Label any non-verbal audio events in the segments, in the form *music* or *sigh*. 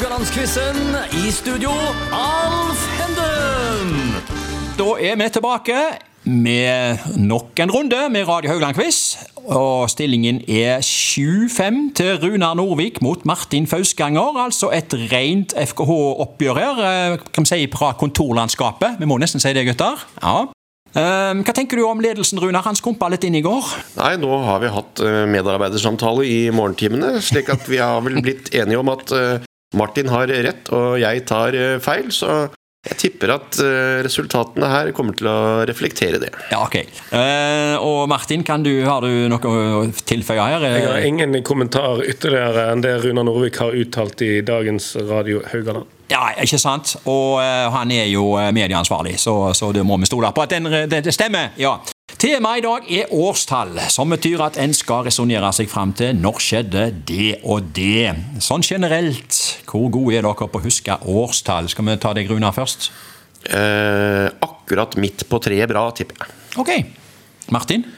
Haugalandsquizen. I studio, Alf Henden. Da er vi tilbake med nok en runde med Radio Haugland-quiz. Og stillingen er 7-5 til Runar Norvik mot Martin Fausganger. Altså et rent FKH-oppgjør her, eh, kan vi si fra kontorlandskapet. Vi må nesten si det, gutter. Ja. Eh, Hva tenker du om ledelsen, Runar? Han skumpa litt inn i går. Nei, nå har vi hatt eh, medarbeidersamtale i morgentimene, slik at vi har vel blitt enige om at Martin har rett og jeg tar eh, feil, så jeg tipper at eh, resultatene her kommer til å reflektere det. Ja, ok. Eh, og Martin, kan du, har du noe å tilføye her? Jeg har ingen kommentar ytterligere enn det Runa Norvik har uttalt i dagens Radio Haugaland. Ja, ikke sant? Og han er jo medieansvarlig, så, så det må vi stole på at den, det, det stemmer. ja. Temaet i dag er årstall, som betyr at en skal resonnere seg fram til når skjedde det og det. Sånn generelt, hvor gode er dere på å huske årstall? Skal vi ta deg, Runar, først? Eh, akkurat midt på treet bra, tipper jeg. Ok. Martin?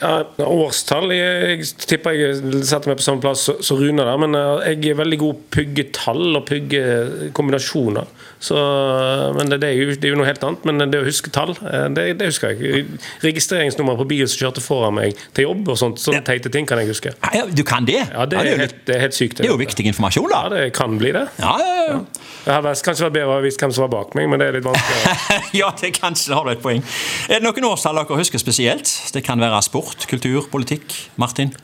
Ja, årstall jeg, jeg tipper jeg setter meg på samme plass som så Rune der, men eh, jeg er veldig god på å pugge tall og pugge kombinasjoner. Så, men det, det, er jo, det er jo noe helt annet. Men det å huske tall, eh, det, det husker jeg. Registreringsnummer på bilen som kjørte foran meg til jobb og sånt, sånne teite ting kan jeg huske. Ja, du kan det? Ja, det Ja, er helt, det er helt sykt. det er jo viktig informasjon, da. Ja, det kan bli det. Ja, ja, ja. Det hadde kanskje vært bedre å visst hvem som var bak meg, men det er litt vanskelig. *laughs* ja, det kanskje har du et poeng. Er det noen årstall dere husker spesielt? Det kan være sport, kultur, politikk. Martin?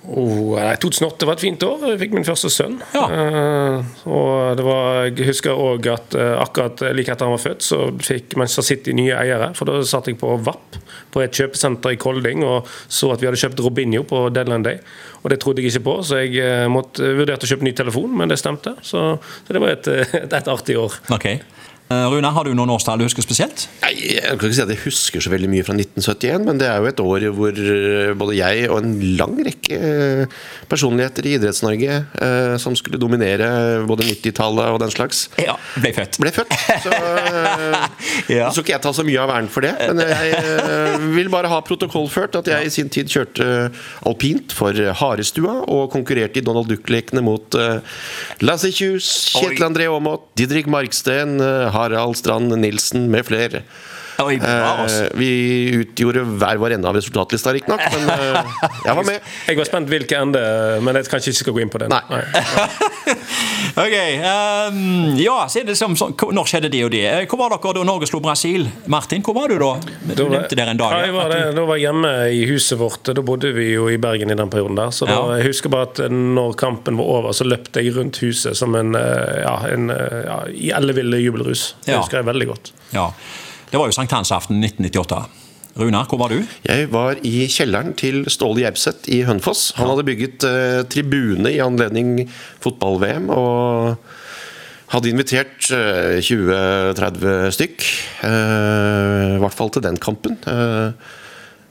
Oh, 2008 var et fint år. Jeg fikk min første sønn. Ja. Uh, og det var, jeg husker òg at uh, akkurat like etter han var født, så fikk Manchester City nye eiere. For da satt jeg på VAP på et kjøpesenter i Kolding og så at vi hadde kjøpt Robinho på Deadland day. Og det trodde jeg ikke på, så jeg uh, måtte, vurderte å kjøpe ny telefon, men det stemte. Så, så det var et, et, *laughs* et artig år. Ok. Eh, Runa, har du noen årstall du husker spesielt? Nei, Jeg kan ikke si at jeg husker så veldig mye fra 1971, men det er jo et år hvor eh, både jeg og en lang rekke eh, personligheter i Idretts-Norge eh, som skulle dominere både 90-tallet og den slags, Ja, ble født. ble født. Så *laughs* Ja. så skal ikke jeg ta så mye av æren for det. Men jeg vil bare ha protokollført at jeg i sin tid kjørte alpint for Harestua og konkurrerte i Donald Duck-lekene mot Lasse Kjus, Kjetil André Aamodt, Didrik Marksten, Harald Strand Nilsen med flere. Oi, bra, altså. Eh, vi utgjorde hver vår ende av resultatlista, riktignok, men eh, jeg var med. Jeg var spent hvilken ende, men jeg kanskje ikke skal gå inn på det. Nei. Nei. *laughs* Ok, Um, ja, så er det som, sånn, Når skjedde det og det? Eh, Hvor var dere da Norge slo Brasil? Martin, hvor var du da? Du var- nevnte der en dag. Ja, jeg var, det, da var jeg hjemme i huset vårt. Da bodde vi jo i Bergen i den perioden der. Så da, jeg husker bare at når kampen var over, så løpte jeg rundt huset som en, ja, en ja, i elleville jubelrus. Det Ja. husker jeg veldig godt. Ja. Det var jo sankthansaften 1998. Runar, hvor var du? Jeg var i kjelleren til Ståle Gjerseth i Hønefoss. Han hadde bygget eh, tribune i anledning fotball-VM. og hadde invitert eh, 20-30 stykk. eh, I hvert fall til den kampen. Eh,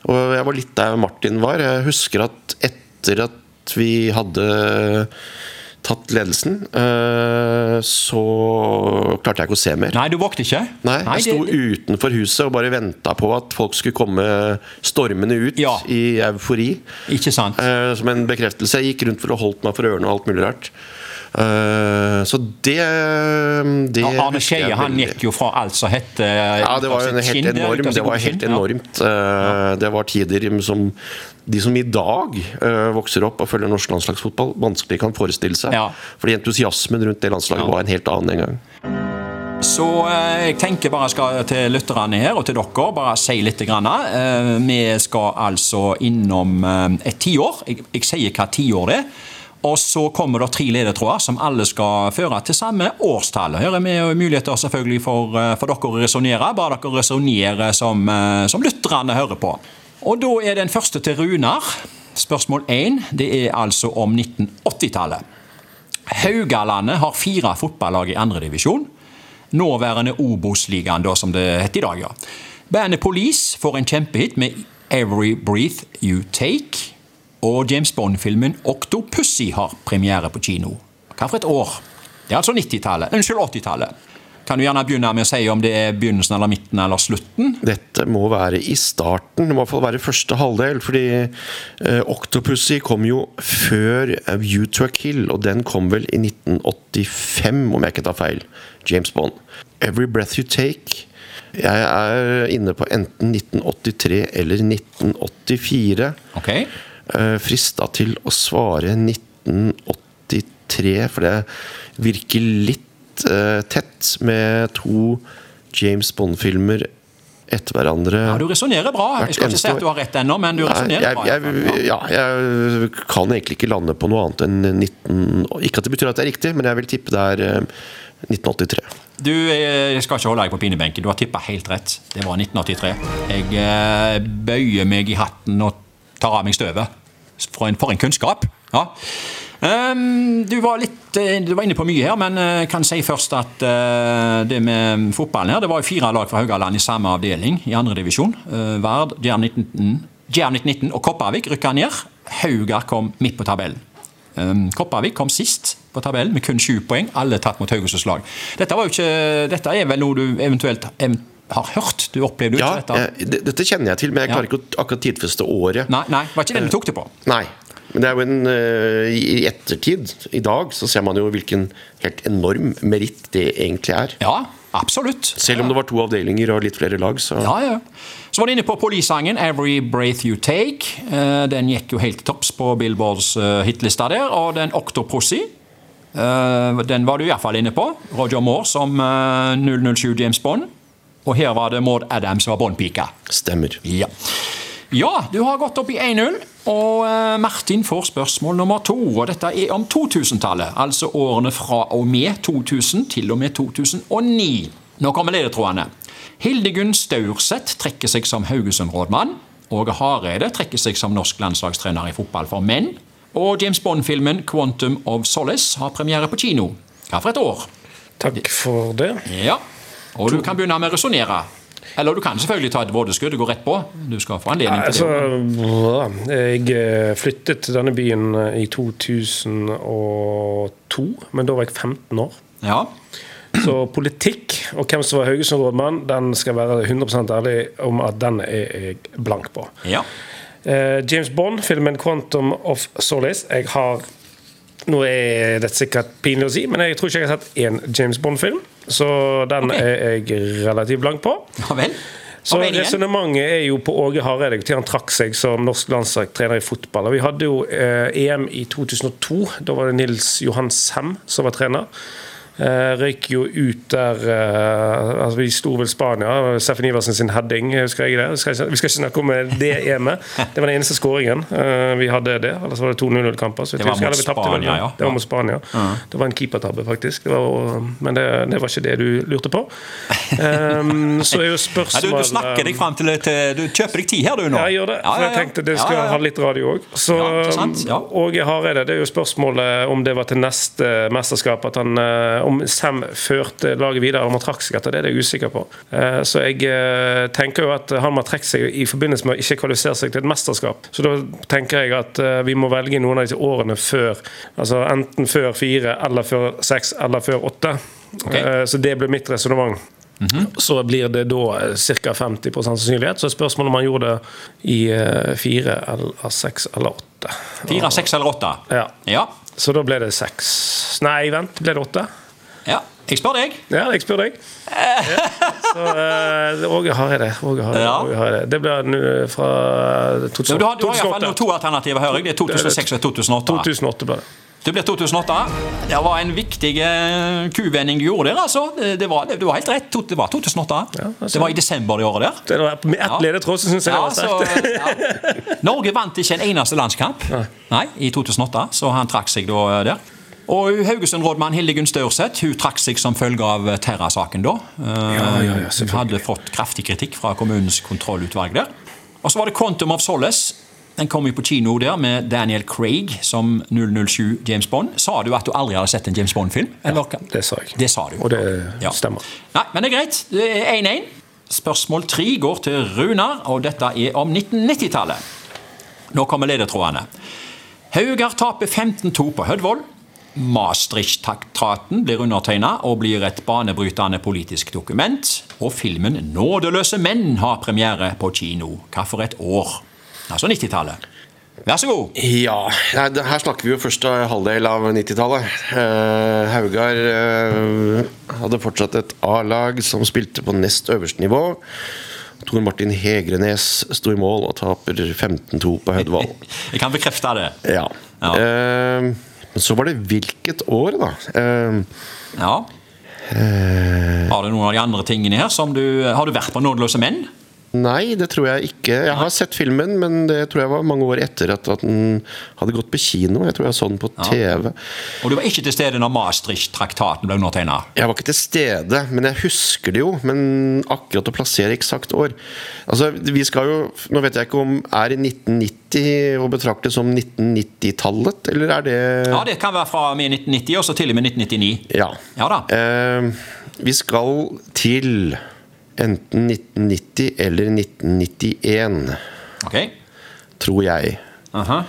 og jeg var litt der Martin var. Jeg husker at etter at vi hadde tatt ledelsen, eh, så klarte jeg ikke å se mer. Nei, du våknet ikke? Nei, jeg sto utenfor huset og bare venta på at folk skulle komme stormende ut Ja. i eufori. Ikke sant? Eh, som en bekreftelse. Jeg gikk rundt for å holdt meg for ørene og alt mulig rart. Eh, så det, det Ja, Arne Skeie han gikk jo fra alt som het Ja, det var en helt enorm, det var helt enormt. Ja. Det var tider som de som i dag eh, vokser opp og følger norsk landslagsfotball, vanskelig kan forestille seg. Ja. Fordi entusiasmen rundt det landslaget var en helt annen en gang. Så eh, jeg tenker bare skal til lytterne her og til dere bare si litt. Grann. Eh, vi skal altså innom eh, et tiår. Jeg, jeg sier hva tiår det er. Og så kommer det tre ledetråder som alle skal føre til samme årstall. Her er vi muligheter selvfølgelig for, eh, for dere å resonnere, bare dere resonnerer som, eh, som lytterne hører på. Og da er den første til Runar. Spørsmål én. Er altså om 1980-tallet. Haugalandet har fire fotballag i andredivisjon. Nåværende Obos-ligaen, som det heter i dag. ja. Bandet Police får en kjempehit med Every Breath You Take. Og James Bond-filmen Octopussy har premiere på kino. Hva for et år? Det er altså 90-tallet. Unnskyld, 80-tallet. Kan du gjerne begynne med å si om det er begynnelsen eller midten eller slutten? Dette må være i starten, det må i hvert fall være første halvdel. Fordi eh, Octopussy kom jo før View to a Kill, og den kom vel i 1985, om jeg ikke tar feil. James Bond. Every Breath You Take. Jeg er inne på enten 1983 eller 1984. Ok. Uh, Frista til å svare 1983, for det virker litt uh, tett med to James Bond-filmer etter hverandre. Ja, Du resonnerer bra. Jeg skal ikke si at du har rett ennå, men du resonnerer bra. Jeg, jeg, ja, jeg kan egentlig ikke lande på noe annet enn 19... Ikke at det betyr at det er riktig, men jeg vil tippe det er uh, 1983. Du eh, jeg skal ikke holde deg på pinebenken. Du har tippa helt rett. Det var 1983. Jeg eh, bøyer meg i hatten og tar av meg støvet. For en, for en kunnskap. Ja. Um, du, var litt, du var inne på mye her, men jeg kan si først at uh, det med fotballen her Det var jo fire lag fra Haugaland i samme avdeling i andredivisjon. Uh, Vard, Djerv 1919 og Kopervik rykka ned. Haugar kom midt på tabellen. Um, Kopervik kom sist på tabellen med kun sju poeng. Alle tatt mot Haugesunds lag. Dette, dette er vel noe du eventuelt har hørt? Du opplevde jo ja, dette? Ja, dette kjenner jeg til, men jeg klarer ikke å akkurat tidfeste året. Nei, nei, var ikke det du tok det på? Nei. Men det er jo en, uh, i ettertid, i dag, så ser man jo hvilken helt enorm meritt det egentlig er. Ja, absolutt. Selv om det var to avdelinger og litt flere lag, så Ja, ja. Så var du inne på Polisangen 'Every Breath You Take'. Uh, den gikk jo helt til topps på Billboards hitlista der. Og den Octopussy. den var du iallfall inne på. Roger Moore som 007 James Bond. Og her var det Maud Adams som var Bond-pika. Stemmer. Ja. ja, du har gått opp i 1-0. Og Martin får spørsmål nummer to. og Dette er om 2000-tallet. Altså årene fra og med 2000 til og med 2009. Nå kommer ledetrådene. Hildegunn Staurseth trekker seg som Haugesund-rådmann. Åge Hareide trekker seg som norsk landslagstrener i fotball for menn. Og James Bond-filmen 'Quantum of Solace' har premiere på kino. Hva for et år? Takk for det. Ja, og du kan begynne med å resonnere. Eller du kan selvfølgelig ta et vådeskudd og gå rett på. Du skal få anledning til altså. Jeg flyttet til denne byen i 2002, men da var jeg 15 år. Ja. Så politikk og hvem som var Haugesund-rådmann, den skal være 100% ærlig om at den er jeg blank på. Ja. James Bond, filmen 'Quantum of Solace'. Jeg har Nå er det sikkert pinlig å si, men jeg tror ikke jeg har sett én James Bond-film. Så den okay. er jeg relativt blank på. Ja vel. Så resonnementet er jo på Åge Hareide til han trakk seg som norsk landslagstrener i fotball. Og Vi hadde jo eh, EM i 2002. Da var det Nils Johan Sem som var trener. Eh, røyk jo ut der eh, altså Vi sto vel Spania. Steffen Iversen sin heading, husker jeg det. Vi skal, ikke, vi skal ikke snakke om eh, det EM-et. *laughs* Det var den eneste skåringen eh, vi hadde det. Ellers var det to 0-0-kamper. så Det var mot Spania, ja. Det var mot Spania. Det var en keepertabbe, faktisk. Det var, men det, det var ikke det du lurte på. Um, så er jo *laughs* Ja, du, spørsmålet du snakker deg fram til, til Du kjøper deg tid her, du nå. ja, jeg gjør det. For jeg tenkte det ja. ha litt radio òg. Ja. Åge Hareide, det er jo spørsmålet om det var til neste mesterskap at han Om Sem førte laget videre, om han trakk seg etter det, det er jeg usikker på. Eh, Så jeg eh, tenker jo at han må trekke seg i forbindelse med å ikke kvalifisere seg til et mesterskap. Så da tenker jeg at eh, vi må velge noen av disse årene før. Altså enten før fire, eller før seks, eller før åtte. Ok. Eh, Så det blir mitt resonnement. Så blir det da ca. 50% sannsynlighet. Så er spørsmålet om han gjorde det i fire, eller seks eller åtte. Fire, seks eller åtte? Ja. Ja. Så da ble det seks Nei, vent, ble det åtte? Ja. Jeg spør deg. Ja, jeg spør deg. *laughs* Ja. Så eh, Åge det. Åge har, Ja. har, jeg Det blir nå fra Du, 2008. du har, du har i hvert fall to alternativer, hører jeg. Det er 2006 og 2008. 2008 ble det. Det blir 2008. Det var en viktig eh, kuvending du gjorde der, altså. Det, det var, det, har helt rett. Det var 2008. Ja, altså- det var i desember det året der. Det var Med ett ledetråd syns jeg det Ja, var så, sterkt. Norge vant ikke en eneste landskamp Nei, i 2008, så han trakk seg da der. Og Haugesund-rådmann Hildegunn Staurseth hun trakk seg som følge av Terra-saken da. Eh, Ja, ja, ja, hun hadde fått kraftig kritikk fra kommunens kontrollutvalg der. Og så var det Quantum of Solace. Den kom jo på kino der med Daniel Craig som 007 James Bond. Sa du at du aldri hadde sett en James Bond-film? Ja. Det sa jeg. Det sa du. Og det Ja. stemmer. Nei, men det er greit. Det er 1-1. Spørsmål 3 går til Runar, og dette er om 1990-tallet. Nå kommer ledetrådene. Haugar taper 15-2 på Hødvoll. Maastricht-traktaten blir undertegna og blir et banebrytende politisk dokument. Og filmen 'Nådeløse menn' har premiere på kino. Hvilket år? Altså 90-tallet. Vær så god. Ja, her snakker vi jo første halvdel av 90-tallet. Eh, Haugar eh, hadde fortsatt et A-lag som spilte på nest øverste nivå. Tor Martin Hegrenes sto i mål og taper 15-2 på Hødvoll. *laughs* Jeg kan bekrefte det. Ja. Ja. Eh, men så var det hvilket år, da? Uh, Ja. Har du noen av de andre tingene her som du Har du vært på 'Nådeløse menn'? Nei, det tror jeg ikke. Jeg har sett filmen, men det tror jeg var mange år etter at, at den hadde gått på kino. Jeg tror jeg så den på TV. Og du var ikke til stede når Maastricht-traktaten ble undertegna? Jeg var ikke til stede, men jeg husker det jo. Men akkurat å plassere eksakt år Altså, vi skal jo Nå vet jeg ikke om Er 1990 å betrakte som 1990-tallet, eller er det Ja, det kan være fra og med 1990 og så til og med 1999. Ja. Ja da. Eh, vi skal til enten 1990 eller 1991, Ok. tror jeg. Aha.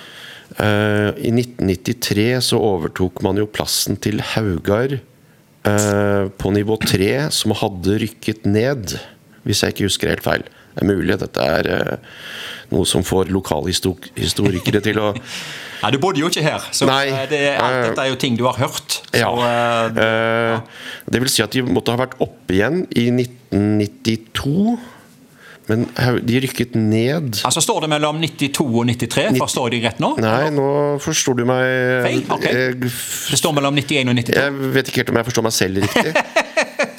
Uh, I 1993 så overtok man jo plassen til Haugar uh, på nivå 3, som hadde rykket ned. Hvis jeg ikke husker helt feil. Det er mulig at dette er eh, noe som får lokalhistorikere *laughs* til å Ja, Du bodde jo ikke her, så Nei, eh, det, alt eh, dette er jo ting du har hørt. Så, Ja. Eh, Det vil si at de måtte ha vært oppe igjen i 1992. Men de rykket ned altså Står det mellom 92 og 93? Forstår jeg deg rett nå? Nei, nå forstår du meg Feil? Ok. Jeg, Det står mellom 91 og 92? jeg vet ikke helt om jeg forstår meg selv riktig. *laughs*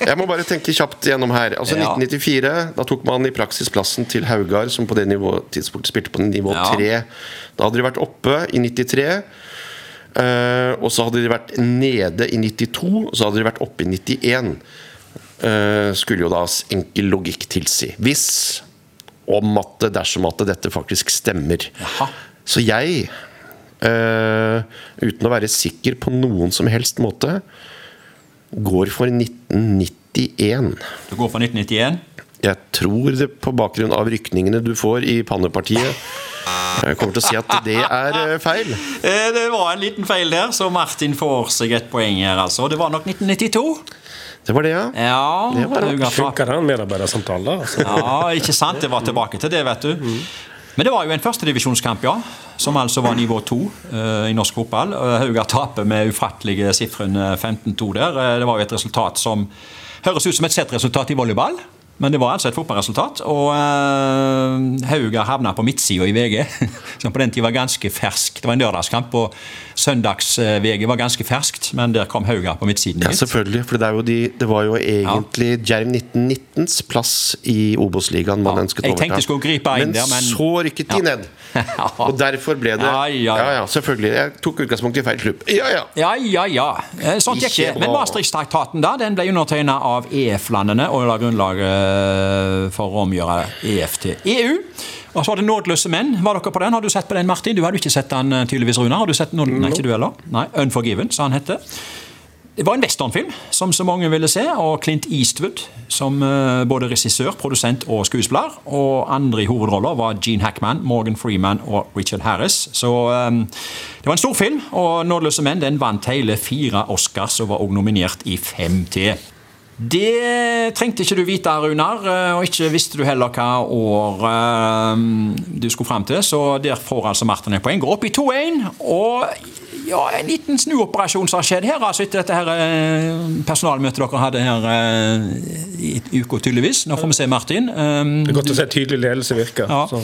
Jeg må bare tenke kjapt gjennom her. Altså Ja. 1994, da tok man i praksis plassen til Haugar, som på det nivå, tidspunktet spilte på nivå Ja. 3. Da hadde de vært oppe i 93. Uh, og så hadde de vært nede i 92, og så hadde de vært oppe i 91. Uh, skulle jo da enkel logikk tilsi. Hvis om at det, dersom at dette faktisk stemmer. Aha. Så jeg, uh, uten å være sikker på noen som helst måte, går for 1991. Du går for 1991? Jeg tror det på bakgrunn av rykningene du får i pannepartiet, jeg kommer til å si at det er eh, feil. Eh, Det var en liten feil der, så Martin får seg et poeng her, altså. Det var nok 1992. Det var det, ja. Ja, Det var det. Funker den medarbeidersamtalen da? Altså. Ja, ikke sant? Det var tilbake til det, vet du. Men det var jo en førstedivisjonskamp, ja. Som altså var nivå to eh, i norsk fotball. Haugar taper med ufattelige sifren eh, 15-2 der. Eh, det var jo et resultat som høres ut som et Z-resultat i volleyball. Men det var altså et fotballresultat. Og uh, Haugar havna på midtsida i VG, *laughs* som på den tid var ganske fersk. Det var en lørdagskamp, og søndags-VG var ganske ferskt, men der kom Haugar på midtsiden. Ja, selvfølgelig. For det, er de, det var jo egentlig Djerv 1919s plass i Obos-ligaen man Ja, ønsket jeg overta. tenkte jeg skulle gripe inn men der, men- så rykket de Ja. ned. *laughs* Og derfor ble det Ja, ja, ja. ja, selvfølgelig. Jeg tok utgangspunkt i feil klubb. Ja, ja. Ja, ja, ja. Eh, Sånt gikk det. Men. Maastricht-traktaten da, den ble undertegna av EF-landene og la grunnlaget for å omgjøre EF til EU. Og så var det 'Nådeløse menn'. Var dere på den? Har du sett på den, Martin? Du hadde ikke sett den eh, tydeligvis, Runar. Har du sett den? Nei, ikke du heller? Nei, 'Unforgiven', sa han hette. Det var en westernfilm, som så mange ville se, og Clint Eastwood som eh, både regissør, produsent og skuespiller. Og andre i hovedroller var Gene Hackman, Morgan Freeman og Richard Harris. Så um, det var en stor film, og 'Nådeløse menn' den vant hele fire Oscars og var også nominert i fem til. Det trengte ikke du vite, Runar, eh, og ikke visste du heller hva år um, du skulle fram til, så der får altså Martin et poeng. Går opp i 2-1, og ja, en liten snuoperasjon som har skjedd her, altså etter dette her eh, personalmøtet dere hadde her eh, i uka, tydeligvis. Nå får vi se, Martin. Eh, Det er godt å se tydelig ledelse virker. ja.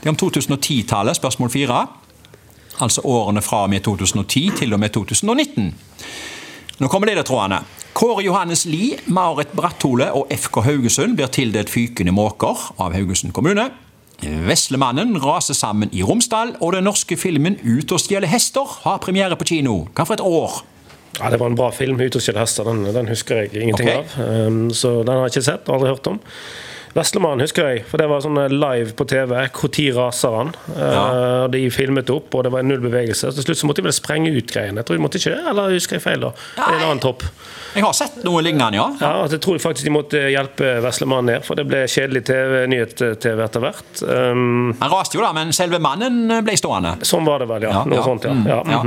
Det er om 2010-tallet, spørsmål fire. Altså årene fra og med 2010 til og med 2019. Nå kommer ledertrådene. Kåre Johannes Lie, Marit Bratthole og FK Haugesund blir tildelt Fykende måker av Haugesund kommune. Veslemannen raser sammen i Romsdal, og den norske filmen Ut og stjele hester har premiere på kino. Hva for et år? Ja, Det var en bra film. 'Ut og stjele hester'. Den, den husker jeg ingenting okay. av. Um, så den har jeg ikke sett. Aldri hørt om. Veslemannen husker jeg, for det var sånn live på TV. Når raser han? Uh, de filmet opp, og det var null bevegelse. Til slutt så måtte de vel sprenge ut greiene. Jeg tror de måtte ikke det, eller husker jeg feil? da? Er en annen topp. Jeg har sett noe lignende, ja. Ja, at Jeg tror faktisk de måtte hjelpe Veslemannen ned, for det ble kjedelig TV, nyhet-TV etter hvert. Um, Han raste jo da, men selve mannen ble stående. Sånn var det vel, ja. Ja, Noe ja. sånt, ja. Mm, ja. ja.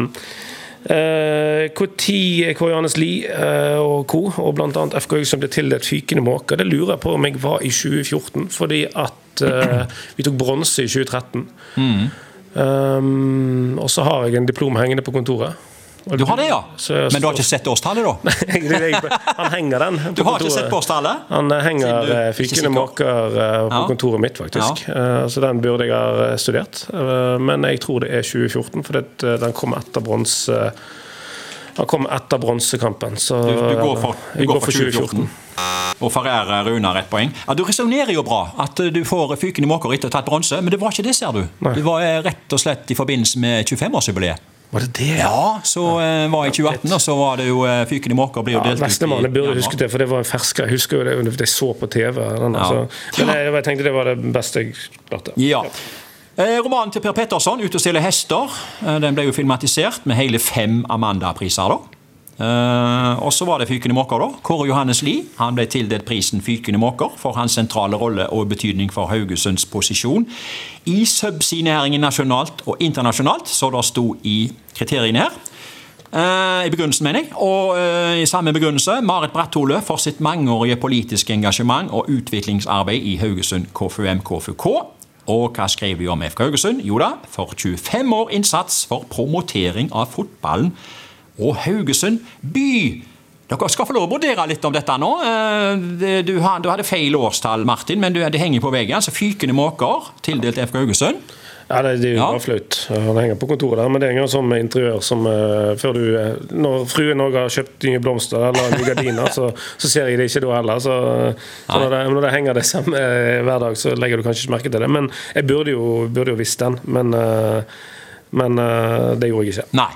Når Kåre Johannes Lie eh, og co. og bl.a. FK Haugesund ble tildelt Fykende måker, det lurer jeg på om jeg var i 2014, fordi at eh, vi tok bronse i 2013. Mm. Um, og så har jeg en diplom hengende på kontoret. Du har det, ja? Men du har ikke sett årstallet, da? *laughs* Han henger den. *laughs* Du har ikke sett årstallet? Han eh, henger eh, Fykende måker eh, på kontoret mitt, faktisk. Så den burde jeg ha studert. Men jeg tror det er 2014, for den kom etter bronse... Han kom etter bronsekampen. Så Du, du går for, du går for 2014. Og Ferrer Runar ett poeng. Ja, Du resonnerer jo bra, at du får fyken i måker etter å ha tatt bronse, men det var ikke det, ser du. Nei. Det var rett og slett i forbindelse med 25-årsjubileet. Var det det? Ja, så ja. var i 2018, og så var det jo eh, fyken i måker ble jo Ja, delt ut i Vestemannen burde huske det, for det var en fersker. Jeg husker jo det, jeg så på TV. Den, Ja. altså. Men jeg, jeg tenkte det var det beste jeg klarte. Ja. Eh, romanen til Per Petterson, 'Ute og stille hester', eh, den ble jo filmatisert med hele fem Amanda-priser. da. Eh, og så var det Fykende måker. da. Kåre Johannes Lie han ble tildelt prisen Fykende måker for hans sentrale rolle og betydning for Haugesunds posisjon i subsea-næringen nasjonalt og internasjonalt, så det sto i kriteriene her. Uh, I begrunnelsen, mener jeg. Og uh, i samme begrunnelse Marit Bratthole for sitt mangeårige politiske engasjement og utviklingsarbeid i Haugesund KFUM KFUK. Og hva skrev vi om FK Haugesund? Jo da, for 25 år innsats for promotering av fotballen og Haugesund by. Dere skal få lov å vurdere litt om dette nå. Eh, Du, hadde feil årstall, Martin, men det henger på veggen. Så Fykende måker, tildelt FK Haugesund. Ja, det, det er jo Ja. bare flaut. Han henger på kontoret der, men det er en sånn med interiør som uh, før du eh, Når fruen òg har kjøpt nye blomster eller nye gardiner, så, så ser jeg det ikke da heller. Så, så når, det, når det henger det samme hver dag, så legger du kanskje ikke merke til det. Men jeg burde jo, burde jo visst den. Men, eh, men eh, det gjorde jeg ikke. Nei.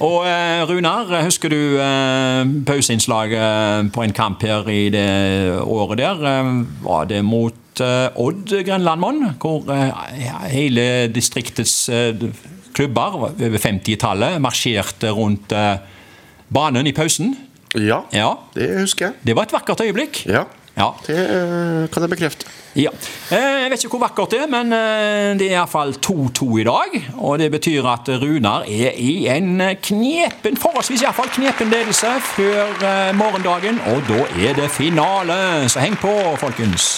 Og eh, Runar, husker du eh, pauseinnslaget på en kamp her i det året der? Var det mot Odd Grenlandmonn? Hvor hele distriktets klubber, over 50-tallet, marsjerte rundt banen i pausen? Ja, Ja. det husker jeg. Det var et vakkert øyeblikk. Ja, Ja. det eh, kan jeg bekrefte. Ja. Eh, Jeg vet ikke hvor vakkert det er, men eh, det er iallfall 2-2 i dag. Og det betyr at Runar er i en knepen, forholdsvis iallfall knepen ledelse før morgendagen. Og da er det finale, så heng på, folkens.